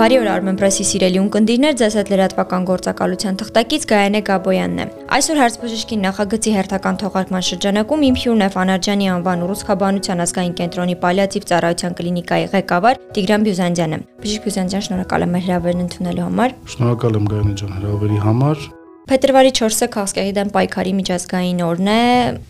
Բարի օր Armen Press-ի սիրելի ունկնդիրներ, ձեզ հետ լրատվական գործակալության թղթակից Գայանե Գաբոյանն է։ Այսօր հարցբժշկի նախագծի հերթական թողարկման շրջանակում իմ հյուրն է Ֆանարջանի անվան ուռուցքաբանության ազգային կենտրոնի պալիատիվ ծառայության կլինիկայի ղեկավար Տիգրան Բյուզանդյանը։ Բժիշկ Բյուզանդյան, շնորհակալ եմ հրավերն ընդունելու համար։ Շնորհակալ եմ Գայանե ջան հրավերի համար։ Փետրվարի 4-ը քաղցկեղի դեմ պայքարի միջազգային օրն է։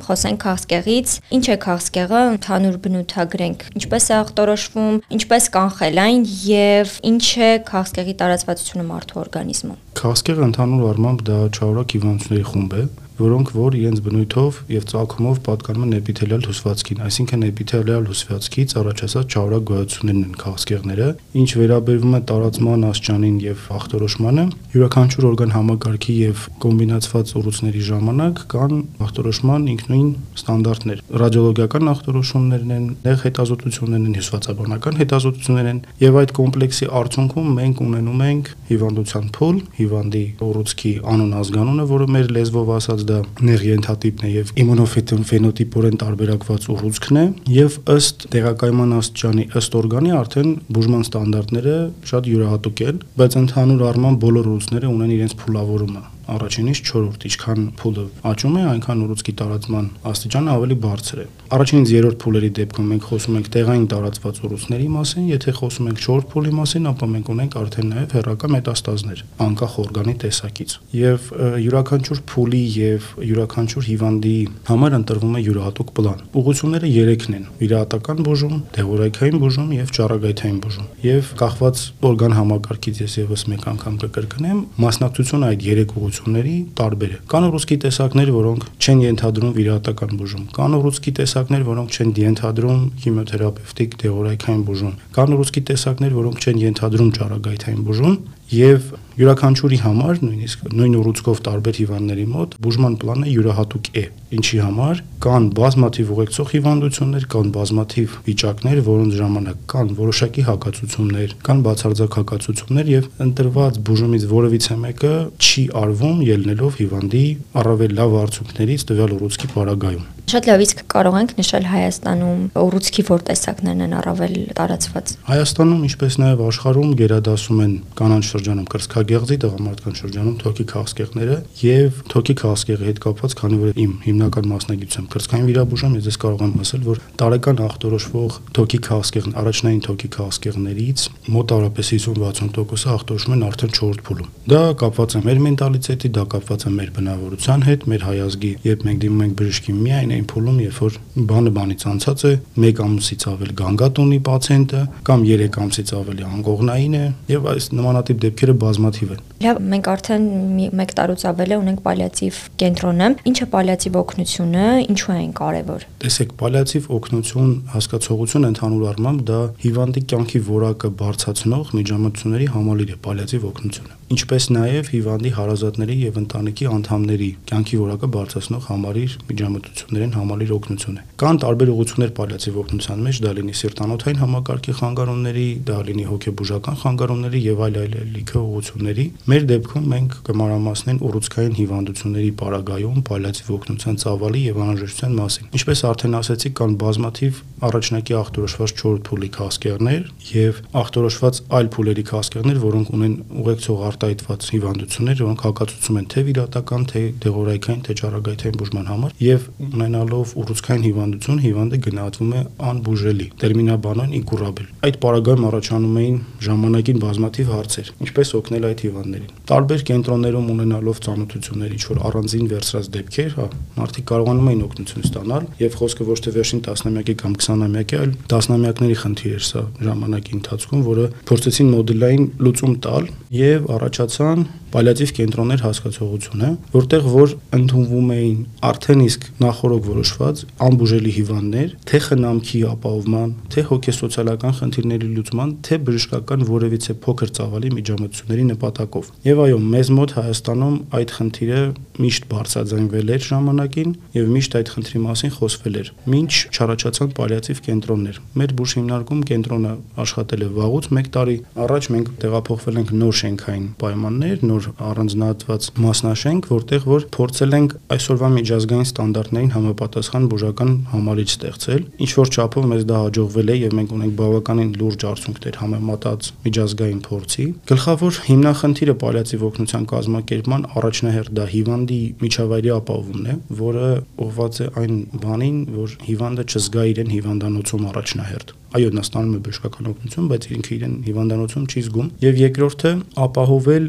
Խոսենք քաղցկեղից։ Ինչ է քաղցկեղը, ընդհանուր բնութագրենք։ Ինչպես է ախտորոշվում, ինչպես կանխել այն եւ ինչ է քաղցկեղի տարածվածությունը մարդու օրգանիզմում։ Քաղցկեղը ընդհանուր առմամբ դա չարորակ հիվանդությունների խումբ է, որոնք որ իրենց բնույթով եւ ծագումով պատկանում են էպիթելիալ հյուսվածքին, այսինքն էպիթելիալ հյուսվածքից առաջացած չարորակ գոյացություններն են քաղցկեղները, ինչ վերաբերվում է տարածման աստիճանին եւ ախտորոշմանը, յուրաքանչյուր օրգան համակարգի եւ կոմբինացված ուռուցների ժամանակ կան ախտորոշման ինքնույն ստանդարտներ։ Ռադիոլոգիական ախտորոշումներն են, նեղ հետազոտություններն են, հյուսվածաբանական հետազոտություններ են եւ այդ կոմպլեքսի արդյունքում մենք ունենում ենք հիվանդության փուլ, հիվանդի ուռուցքի անուն ազգանունը, որը մեր լեզվով ասած դա նեղ ենթատիպն է եւ իմունոֆետոն ֆենոտիպորեն տարբերակված ուռուցքն է եւ ըստ տեղակայման աստիճանի ըստ օրգանի արդեն բուժման ստանդարտները շատ յուրահատուկ են, բայց ընդհանուր առմամբ բոլոր ուռուցքները ունեն իրենց փուլավորումը առաջինից 4-րդ, ինչքան փուլը աճում է, այնքան ուռուցքի տարածման աստիճանը ավելի բարձր է։ Առաջինից 3-րդ փուլերի դեպքում մենք խոսում ենք տեղային տարածված ուռուցքների մասին, եթե խոսում ենք 4 փուլի մասին, ապա մենք ունենք արդեն նաև հերրական մետաստազներ, անկախ օրգանի տեսակից։ Եվ յուրաքանչյուր փուլի եւ յուրաքանչյուր հիվանդի համար ընտրվում է յուրահատուկ պլան։ Ուղղությունները 3-ն են՝ վիրահատական բուժում, դեղորայքային բուժում եւ ճառագայթային բուժում։ Եվ կախված օրգան համակարգից ես եւս մեկ անգամ կկրկնեմ, մասնակցությունը այդ 3 ուղղությունների բուժումների տարբեր է։ Կան ռուսկի տեսակներ, որոնք չեն ենթադրում վիրահատական բուժում։ Կան ռուսկի տեսակներ, որոնք չեն ենթադրում քիմիոթերապևտիկ դեղորայքային բուժում։ Կան ռուսկի տեսակներ, որոնք չեն ենթադրում ճառագայթային բուժում եւ յուրաքանչյուրի համար նույնիսկ նույն ուռուցքով տարբեր հիվանդների մոտ բուժման պլանը յուրահատուկ է ինչի համար կան բազմաթիվ ուղեկցող հիվանդություններ կան բազմաթիվ վիճակներ որոնց ժամանակ կան որոշակի հակացություններ կան բացարձակ հակացություններ եւ ընտրված բուժումից որևիցե մեկը չի արվում ելնելով հիվանդի առավել լավ արդյունքներից տվյալ ուռուցքի պարագայում Շատ լավ, իսկ կարող ենք նշել Հայաստանում ուռուցքի որ տեսակներն են առավել տարածված։ Հայաստանում, ինչպես նաև աշխարհում գերադասում են կանանչ շրջանում կրծքագեղձի, տղամարդկանց շրջանում թոքի քաղցկեղները եւ թոքի քաղցկեղի հետ կապված, քանի որ իմ հիմնական մասնագիտությամբ կրծքային վիրաբուժում, ես կարող եմ ասել, որ տարեկան ախտորոշվող թոքի քաղցկեղն առաջնային թոքի քաղցկեղներից մոտավորապես 50-60%-ը ախտորոշում են արդեն 4 փուլում։ Դա կապված է մեր մենտալիտետի, դա կապված է մեր բնավորության հետ, մեր հայազգի, երբ մենք դիմում ենք բժշկի միայն այն փուլում, երբ որ բանը բանից անցած է, 1 ամսից ավել գանգատ ունի պացիենտը կամ 3 ամսից ավելի անկողնային է եւ այս նմանատիպ դեպքերը բազմաթիվ են։ Լավ, մենք արդեն 1 տարուց ավել է ունենք պալիատիվ կենտրոնը։ Ինչը պալիատիվ օգնությունը, ինչու է այն կարևոր։ Տեսեք, պալիատիվ օգնություն հասկացողություն ընդհանուր առմամբ դա հիվանդի կյանքի որակը բարձրացնող միջամտությունների համալիր է պալիատիվ օգնությունը ինչպես նաև հիվանդի հարազատների եւ ընտանիքի անդամների կյանքի որակը բարձրացնող համարիր միջամտություններին համալիր օգնություն է։ Կան տարբեր ուղղություններ պալիատիվ օգնության մեջ, դա լինի սիրտանոթային համակարգի խանգարումների, դա լինի հոգեբուժական խանգարումների եւ այլ այլ լիքը ուղղությունների։ Մեր դեպքում մենք կմարամասնենք ուռուցքային հիվանդությունների պարագայում պալիատիվ օգնության ծավալի եւ անհրաժեշտության մասին։ Ինչպես արդեն ասացի, կան բազմաթիվ առաջնակի ախտորոշված 4 փուլի քաղցկեղներ եւ ախտորոշված այլ փուլերի քաղցկեղներ, որոնք ունեն ուղեկցող արտահայտված հիվանդություններ, որոնք հակացուցում են թե վիրատական, թե դեղորայքային, թե ճառագայթային բուժման համար եւ ունենալով ուռուցքային հիվանդություն, հիվանդը գնահատվում է անբուժելի, տերմինաբանոն ինկուրաբել։ Այդ պարագայում առաջանում էին ժամանակին բազմաթիվ հարցեր, ինչպես օգնել այդ հիվանդներին։ Տարբեր կենտրոններում ունենալով ծանոթություններ, ինչ որ առանձին վերցրած դեպքեր, հա, մարդիկ կարողանում էին օգնություն ստանալ եւ խոսքը ոչ թե վերջին 10-ամյակի կամ 20-ամյակի, այլ տասնամյակների խնդիր էր սա ժամանակի ընթացքում, որը փորձեցին մոդելային լուծում տալ եւ առաջացան պալիատիվ կենտրոններ հասկացողությունը, որտեղ որ ընդունվում էին արդեն իսկ նախորոք որոշված անբուժելի հիվանդներ, թե խնամքի ապահովման, թե հոգեսոցիալական խնդիրների լուծման, թե բժշկական որևիցե փոքր ծավալի միջամտությունների նպատակով։ Եվ այո, մեզ մոտ Հայաստանում այդ խնդիրը միշտ բարձրաձայնվել էր ժամանակին եւ միշտ այդ խնդրի մասին խոսվել էր։ Մինչ չառաջացան պալիատիվ կենտրոններ։ Մեր բուժ հիմնարկում կենտրոնը աշխատել է վաղուց 1 տարի առաջ մենք տեղափոխվել ենք նոր շենքային պայմաններ, նոր նոր առանձնահատված մասնաշենք, որտեղ որ փորձել ենք այսօրվա միջազգային ստանդարտներին համապատասխան բուժական համալիչ ստեղծել։ Ինչ որ չափով մեզ դա հաջողվել է եւ մենք ունենք բավականին լուրջ արդյունքներ համեմատած միջազգային փորձի։ Գլխավոր հիմնախնդիրը պալիատիվ օգնության կազմակերպման առաջնահերթ դա հիվանդի միջավայրի ապահովումն է, որը ուղղված է այն բանին, որ հիվանդը չզգա իրեն հիվանդանոցում առաջնահերթ այո նա ստանում է բժշկական օգնություն, բայց ինքը իրեն հիվանդանոցում չի զգում։ Եվ երկրորդը ապահովել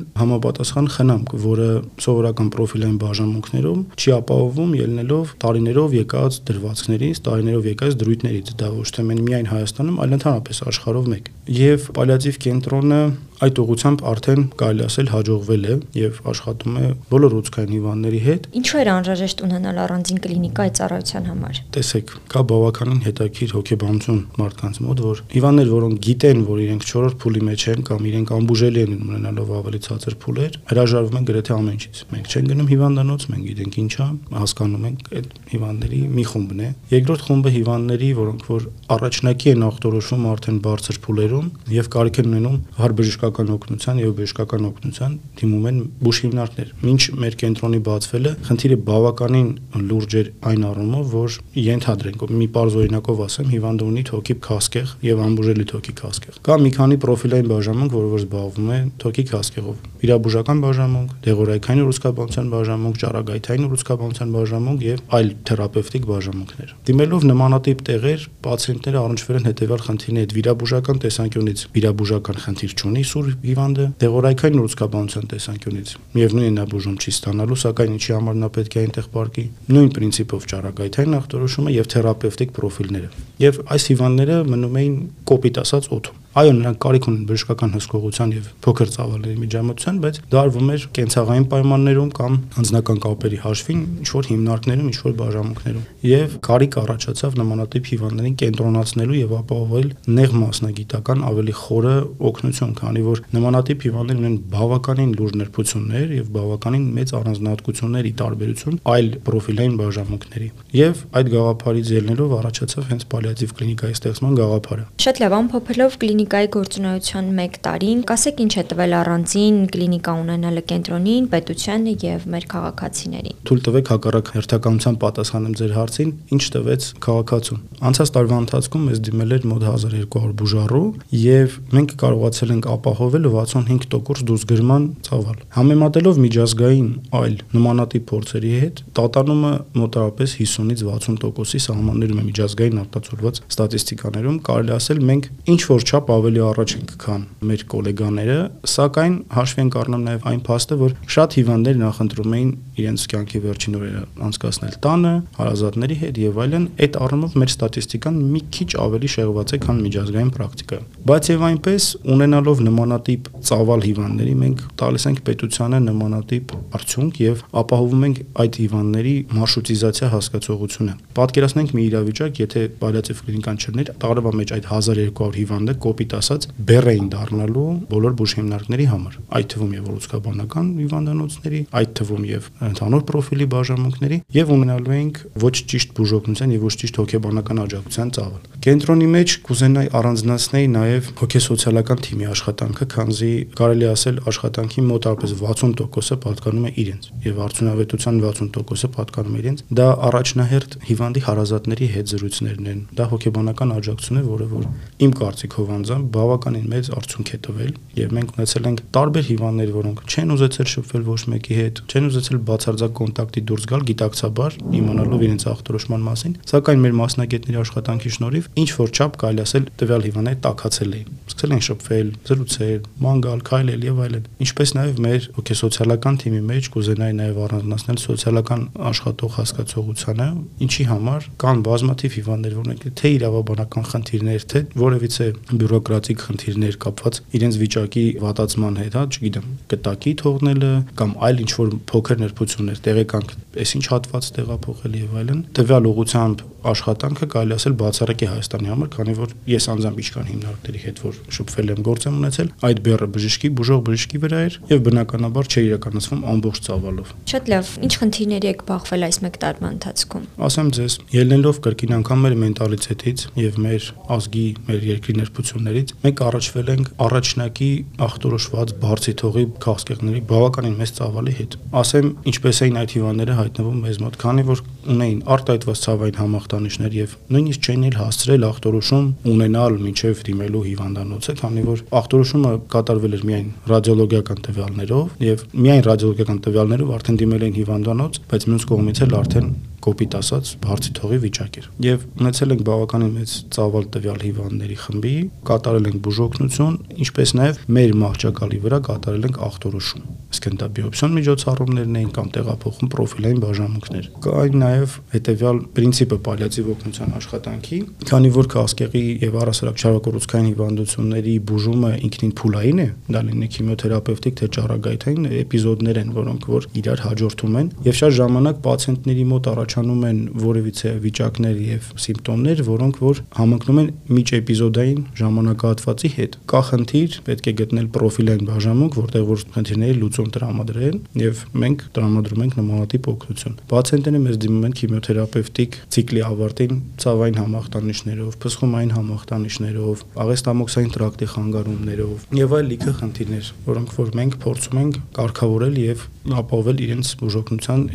համապատասխան խնամք, որը սովորական պրոֆիլային բաժանմունքներում չի ապահովում ելնելով տարիներով եկած դրվածքներից, տարիներով եկած դրույթներից։ Դա ոչ թե միայն Հայաստանում, այլ ընդհանրապես աշխարհով մեկ։ Եվ պալիատիվ կենտրոնը այդ ուղությամբ արդեն կարելի ասել հաջողվել է եւ աշխատում է բոլոր ուծքային հիվանդների հետ։ Ինչու էր անհրաժեշտ ունենալ առանձին կլինիկա այդ ծառայության համար։ Տեսեք, կա բավականին հետաքրքիր հոգեբանություն մարդկանց մոտ, որ հիվանդներ, որոնք գիտեն, որ իրենք 4-րդ փուլի մեջ են կամ իրենք ամբուժելի են ունենալով ավելի ցածր փուլեր, հրաժարվում են գրեթե ամեն ինչից։ Մենք չենք գնում հիվանդանոց, մենք գիտենք ինչա, հասկանում ենք այդ հիվանդների մի խումբն է։ Երկրորդ խումբը հիվանդների, որոնք որ առաջնակի են ախտորոշվում արդեն բարձր փուլերում եւ կարիք են ունենում հարբժշկական բժշկական օգնության եւ բժշկական օգնության դիմում են բուժ հիմնարկներ։ Մինչ մեր կենտրոնի բացվելը խնդիրը բավականին լուրջ էր այն առումով, որ ենթադրենք մի པարզ օրինակով ասեմ, հիվանդը ունի թոքի քասկեղ եւ ամբուժելի թոքի քասկեղ։ Կա մի քանի պրոֆիլային բաժանմունք, որը որ զբաղվում է թոքի քասկեղով։ Վիրաբուժական բաժանմունք, դեղորայքային ուռուցքաբանության բաժանմունք, ճառագայթային ուռուցքաբանության բաժանմունք եւ այլ թերապևտիկ բաժանմունքներ։ Դիմելով նմանատիպ տեղեր, պացիենտները առնչվել են հետեւյալ խնդիրների հետ վիրաբուժական տեսանկյունից։ Վիրաբուժական խնդիր չունի սուր հիվանդը դեղորայքային ուռուցքաբանության տեսանկյունից միևնույնն է բուժում չի ստանալու, սակայն ինչի համար նա պետք է այնտեղ ապարկի նույն պրինցիպով ճառագայթային ախտորոշումը եւ թերապևտիկ պրոֆիլները։ Եվ այս հիվանդները մնում էին կոպիտ ասած օթում Այո, նրանք կարիք ունեն բժշկական հսկողության եւ փոքր ծավալների միջամտության, բայց դա արվում էր կենցաղային պայմաններում կամ անձնական կապերի հաշվին, ինչ որ հիմնարկներում, ինչ որ բաժանմունքներում։ Եւ կարիք առաջացավ նմանատիպ հիվանդներին կենտրոնացնելու եւ ապահովել նեղ մասնագիտական ավելի խորը օգնություն, քանի որ նմանատիպ հիվանդներ ունեն բավականին լուրջ նրբություններ եւ բավականին մեծ առանձնահատկություններ ի տարբերություն այլ պրոֆիլային բաժանմունքների։ Եվ այդ գաղափարից ելնելով առաջացավ հենց պալիատիվ կլինիկայի ստեղծման գաղափարը։ Շատ լավ, ամփոփելով կլինիկ կլինիկայի գործունեության 1 տարին, կասեք ինչ է տվել առանձին կլինիկա ունենալը կենտրոնին, պետությանը եւ մեր քաղաքացիներին։ Թույլ տվեք հակառակ հերթականության պատասխանեմ ձեր հարցին, ինչ տվեց քաղաքացուն։ Անցած տարվա ընթացքում մեզ դիմել էր մոտ 1200 բուժառու եւ մենք կարողացել ենք ապահովել 65% դուրսգրման ծավալ։ Համեմատելով միջազգային այլ նմանատիպ փորձերի հետ, տատանումը մոտավորապես 50-ից 60%-ի սահմաններում է միջազգային արտացոլված ստատիստիկաներում, կարելի ասել մենք ինչ որ չափ ավելի առաջ ենք, քան մեր գոլեգաները, սակայն հաշվի ենք առնում նաև այն փաստը, որ շատ հիվանդներ նախընտրում էին իրենց կյանքի վերջին օրերը անցկасնել տանը, հարազատների հետ եւ այլն, այդ առումով մեր ստատիստիկան մի քիչ ավելի շեղված է, քան միջազգային պրակտիկա։ Բայց եւ այնպես ունենալով նմանատիպ ծավալ հիվանդների մենք տալիս ենք պետությանը նմանատիպ արդյունք եւ ապահովում ենք այդ հիվանդների մարշրուտիզացիա հասկացողությունը։ Պատկերացնենք մի իրավիճակ, եթե պալիատիվ կլինիկան չլներ, տարվա մեջ այդ 1200 հիվանդը կոպիտ ասած բեռ էին դառնալու բոլոր բուժ հիմնարկների համար, այդ թվում եւ ռուսկաբանական հիվանդանոցների, այդ թվում եւ ընդհանուր պրոֆիլի բաժանմունքների եւ ունենալու էինք ոչ ճիշտ բուժօգնության եւ ոչ ճիշտ հոգեբանական աջակցության ծավալ։ Կենտրոնի մեջ կուզենայի առանձնացնել նաեւ հոգեսոցիալական թիմի աշխատանքը, քանզի կարելի ասել աշխատանքի մոտավորապես 60%-ը պատկանում է իրենց եւ արդյունավետության 60%-ը պատկանում է իրենց։ Դա առաջնահերթ հիվանդի հարազատների հետ զրույցներն են։ Դա հոգեբանական աջակցություն է, որը որ իմ կարծիքով անձամբ բավականին մեծ արդյունք է տվել եւ մենք ունեցել ենք տարբեր հիվանդներ, որոնք չեն ուզեցել շփվել ոչ մեկի հետ, չեն ուզեցել բացարձակ կոնտակտի դուրս գալ գիտակցաբար իմանալով իրենց ախտորոշման մասին, սակայն մեր մասնագետների աշխատանքի շնորհիվ ինչ որ չափ կարելի ասել տվյալ հիվանդները տակացել էին։ Սկսել են շփվել, զրուցել, մանգալ, քայլել եւ այլն։ Ինչպես նաեւ մեր հոգեսոցիալական թիմի մեջ կուզենայի նաեւ առանձնացնել սոցիալական աշխատող հասկացողությանը, ինչի համար կան բազմաթիվ հիվանդներ, որոնք թե իրավաբանական խնդիրներ, թե որևիցե բյուրոկրատիկ խնդիրներ կապված իրենց վիճակի վատացման հետ, հա, չգիտեմ, կտակի թողնելը կամ այլ ինչ որ փոքր նրբություններ, տեղեկանք, այսինչ հատված տեղափոխել եւ այլն, տվյալ ուղությամբ աշխատանքը կարելի ասել բացառիկ է Հայաստանի համար, քանի որ ես անձամբ իշխան հիմնարկների հետ որ շփվել եմ գործ եմ ունեցել, այդ բեռը բժշկի, բուժող բժշկի վրա էր եւ բնականաբար չէր իրականացվում ամբողջ ծավալով։ Շատ լավ, ինչ խնդիրների եք բախվել այս մեկ տարվա ընթացքում։ Ասեմ ձեզ, ելնելով կրկին անգամ մեր մենտալիտետից եւ մեր ազգի, մեր երկրի ներբություններից, մենք առաջվել ենք առաջնակի ախտորոշված բարձի թողի քաղցկեղների բավականին մեծ ծավալի հետ։ Ասեմ, ինչպես էին այդ հիվանդները հայտնվում մեզ մոտ, քանի որ ունեին արտահայտված ցավային համախտանիշներ եւ նույնիսկ չէին էլ հասցրել ախտորոշում ունենալ մինչեւ դիմելու հիվանդանոցը, քանի որ ախտորոշումը կատարվել էր միայն ռադիոլոգիական տվյալներով եւ միայն ռադիոլոգիական տվյալներով արդեն դիմել էին հիվանդանոց, բայց մյուս կողմից էլ արդեն կոպիտ ասած բարձի թողի վիճակ էր։ Եվ ունեցել ենք բավականին մեծ ծավալ տվյալ հիվանդների խմբի, կատարել ենք բուժօգնություն, ինչպես նաև մեր մահճակալի վրա կատարել ենք ախտորոշում։ Այսինքն դա բիոպսիոն միջոցառումներն էին կամ տեղափոխում պրոֆիլային բաժանմունքներ։ Կային նաև հետեւյալ պրինցիպը պալիատիվ օգնության աշխատանքի, քանի որ կասկեղի եւ առասարակ շարակորուցքային հիվանդությունների բուժումը ինքնին փուլային է, դա լինի քիմիոթերապևտիկ թե ճառագայթային էպիզոդներ են, որոնք որ իրար հաջորդում են եւ շատ ժամանակ պացիենտների մոտ առաջ առաջանում են որևիցե վիճակներ եւ սիմպտոմներ, որոնք որ համընկնում են միջէպիզոդային ժամանակահատվածի հետ։ Կա խնդիր, պետք է գտնել պրոֆիլային բաժանմունք, որտեղ որ խնդիրների լուծում տրամադրեն եւ մենք տրամադրում ենք նմանատիպ օգնություն։ Պացիենտները մեզ դիմում են քիմիոթերապևտիկ ցիկլի ավարտին ցավային համախտանիշներով, փսխումային համախտանիշներով, աղեստամոքսային տրակտի խանգարումներով եւ այլ լիքը խնդիրներ, որոնք որ մենք փորձում ենք կարգավորել եւ ապահովել իրենց բուժօգնության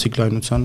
ցիկլայնության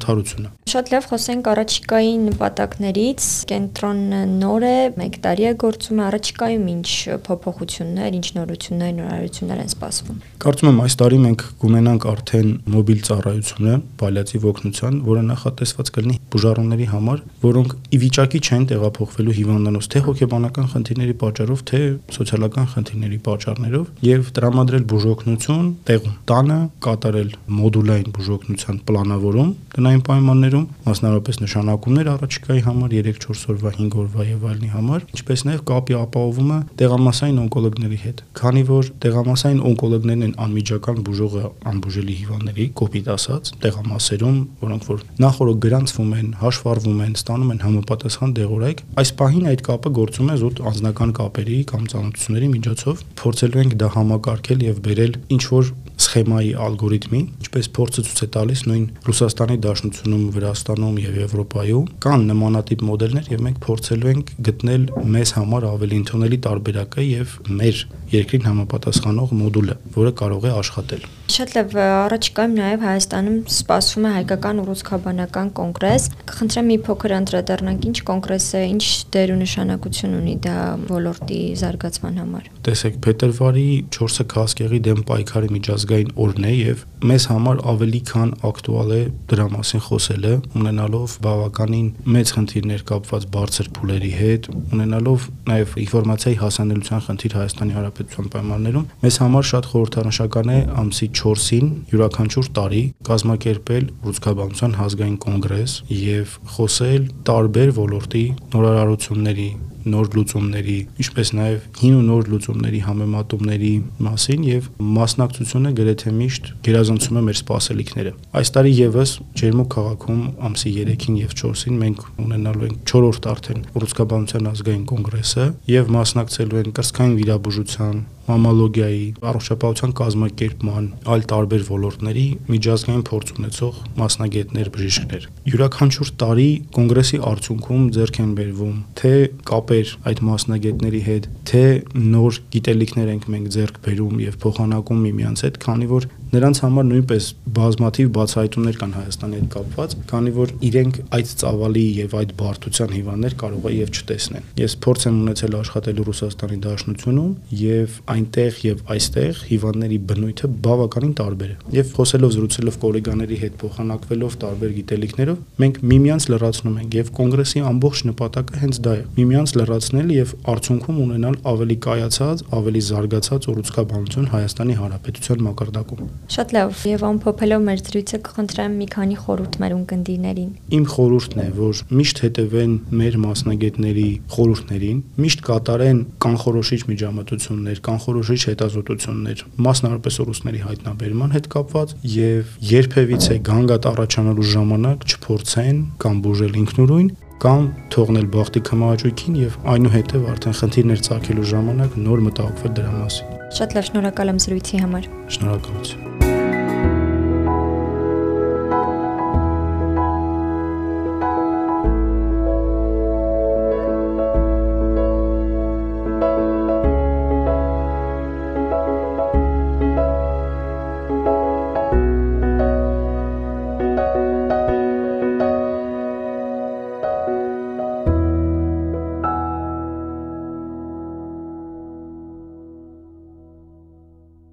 անդադարությունը։ Շատ լավ խոսենք առաջիկայի նպատակներից։ Կենտրոնը նոր է, 1 տարի է գործում, առաջիկայում ինչ փոփոխություններ, ինչ նորություններ, նորարարություններ են սպասվում։ Կարծում եմ այս տարի մենք կունենանք արդեն մոբիլ ծառայությունը պալիատիվ օգնության, որը նախատեսված կլինի բուժառուների համար, որոնք ի վիճակի չեն տեղափոխվելու հիվանդանոց թե հոգեբանական խնդիրների պատճառով, թե սոցիալական խնդիրների պատճառներով եւ տրամադրել բուժօգնություն տեղում, տանը, կատարել մոդուլային բուժօգնության պլանավորում տնային պայմաններում, մասնավորապես նշանակումներ առաջիկայի համար 3-4 օրվա, 5 օրվա եւ այլնի համար, ինչպես նաեւ կապի ապահովումը տեղամասային օնկոլոգների հետ։ Քանի որ տեղամասային օնկոլոգներն են անմիջական բուժողը անբուժելի հիվանդների, կոպիտ ասած, տեղամասերում, որոնք որ նախորդ գրանցվում են, հաշվառվում են, ստանում են համապատասխան դեղորայք, այս պահին այդ կապը գործում է զուտ անձնական կապերի կամ ծանոթությունների միջոցով։ Փորձելու ենք դա համակարգել եւ բերել ինչ որ սխեմայի ալգորիթմի, ինչպես փորձը ցույց է տալիս նույն Ռուսաստանի Դաշնությունում, Վրաստանում եւ Եվրոպայում կան նմանատիպ մոդելներ եւ մենք փորձելու ենք գտնել մեզ համար ավելի ընդունելի տարբերակը եւ մեր երկրին համապատասխանող մոդուլը, որը կարող է աշխատել։ Շատ լավ, առաջիկայում նաև Հայաստանում սպասվում է հայկական ուռուցքաբանական կոնգրես։ Կխնդրեմ մի փոքր անդրադառնանք ինչ կոնգրես է, ինչ դեր ու նշանակություն ունի դա ոլորտի զարգացման համար։ Տեսեք, փետրվարի 4-ը քաղաքերի դեմ պայքարի միջազգային օրն է եւ մեզ համար ավելի քան ակտուալ է դրա մասին խոսելը, ունենալով բավականին մեծ խնդիրներ կապված բարձր փուլերի հետ, ունենալով նաև ինֆորմացիայի հասանելիության խնդիր Հայաստանի Հանրապետության պայմաններում, մեզ համար շատ խորհրդանշական է ամսի 4-ին յուրաքանչյուր տարի կազմակերպել ռուսկաբանության ազգային կոնգրես եւ խոսել տարբեր ոլորտի նորարարությունների նոր լուծումների, ինչպես նաև հին ու նոր լուծումների համեմատումների մասին եւ մասնակցությունը գրեթե միշտ գերազանցում է մեր սպասելիքները։ Այս տարի եւս Ջերմուկ քաղաքում ամսի 3-ին եւ 4-ին մենք ունենալու ենք 4-րդ արդեն ռուսկաբանության ազգային կոնգրեսը եւ մասնակցելու են կրսկային վիրաբուժության, մամալոգիայի, առողջապահության կազմակերպման, այլ տարբեր ոլորտների միջազգային փորձ ունեցող մասնագետներ, բժիշկներ։ Յուրաքանչյուր տարի կոնգրեսի արդյունքում ձեռք են բերվում թե կապեր այդ մասնագետների հետ, թե նոր գիտելիքներ ենք մենք ձեռք բերում եւ փոխանակում միմյանց հետ, քանի որ նրանց համար նույնպես բազմաթիվ բացահայտումներ կան Հայաստանի հետ կապված, քանի որ իրենք այդ ծավալի եւ այդ բարդության հիվանդներ կարող է եւ չտեսնեն։ Ես փորձ եմ ունեցել աշխատելու Ռուսաստանի Դաշնությունում եւ այնտեղ եւ այստեղ հիվանդների բնույթը բավականին տարբեր է։ Եվ խոսելով զրուցելով գոլեգաների հետ փոխանակվելով տարբեր գիտելիքներով, մենք միմյանց լրացնում ենք եւ կոնգրեսի ամբողջ նպատակը հենց դա է։ Միմյանց լրացնել եւ արդյունքում ունենալ ավելի կայացած, ավելի զարգացած ուռուցքաբանություն Հայաստանի Հանրապետության մակարդակում։ Շատ լավ, եւ ամփոփելով մեր զրույցը կխնդրեմ մի քանի խորհուրդ մեր ունկնդիրներին։ Իմ խորհուրդն է, որ միշտ հետևեն մեր մասնագետների խորհուրդներին, միշտ կատարեն կանխորոշիչ միջամտություններ, կանխորոշիչ հետազոտություններ, մասնավորապես ռուսների հայտնաբերման հետ կապված եւ երբևիցե գանգատ առաջանալու ժամանակ չփորձեն կամ բուժել ինքնուրույն կամ թողնել բախտի կմահաճույքին եւ այնուհետեւ արդեն խնդիրներ ցակելու ժամանակ նոր մտահոգվել դրա մասին։ Շատ լավ, շնորհակալ եմ զրույցի համար։ Շնորհակալություն։